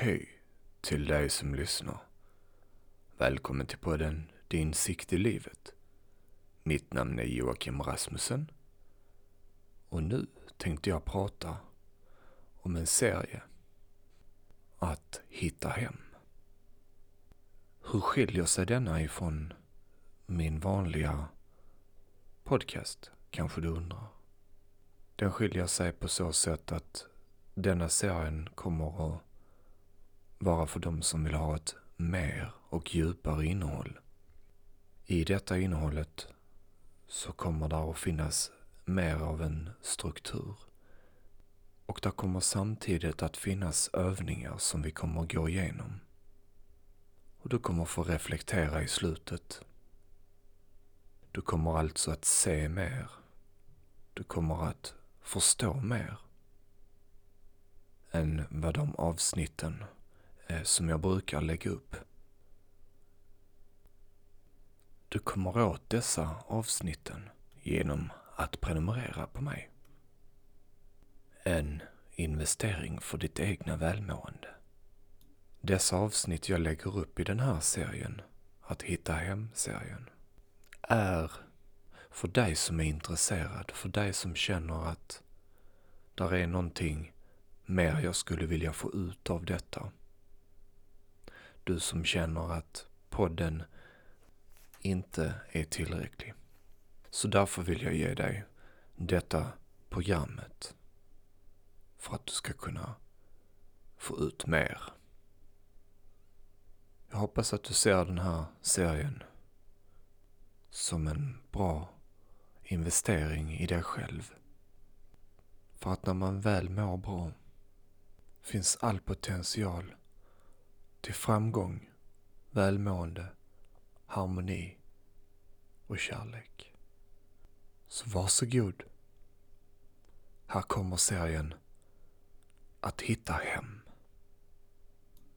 Hej till dig som lyssnar. Välkommen till podden Din sikt i livet. Mitt namn är Joakim Rasmussen. Och nu tänkte jag prata om en serie. Att hitta hem. Hur skiljer sig denna ifrån min vanliga podcast, kanske du undrar? Den skiljer sig på så sätt att denna serien kommer att vara för de som vill ha ett mer och djupare innehåll. I detta innehållet så kommer det att finnas mer av en struktur. Och det kommer samtidigt att finnas övningar som vi kommer att gå igenom. Och du kommer få reflektera i slutet. Du kommer alltså att se mer. Du kommer att förstå mer än vad de avsnitten Eh, som jag brukar lägga upp. Du kommer åt dessa avsnitten genom att prenumerera på mig. En investering för ditt egna välmående. Dessa avsnitt jag lägger upp i den här serien, Att hitta hem-serien, är för dig som är intresserad, för dig som känner att där är någonting mer jag skulle vilja få ut av detta. Du som känner att podden inte är tillräcklig. Så därför vill jag ge dig detta programmet för att du ska kunna få ut mer. Jag hoppas att du ser den här serien som en bra investering i dig själv. För att när man väl mår bra finns all potential till framgång, välmående, harmoni och kärlek. Så varsågod. Här kommer serien Att hitta hem.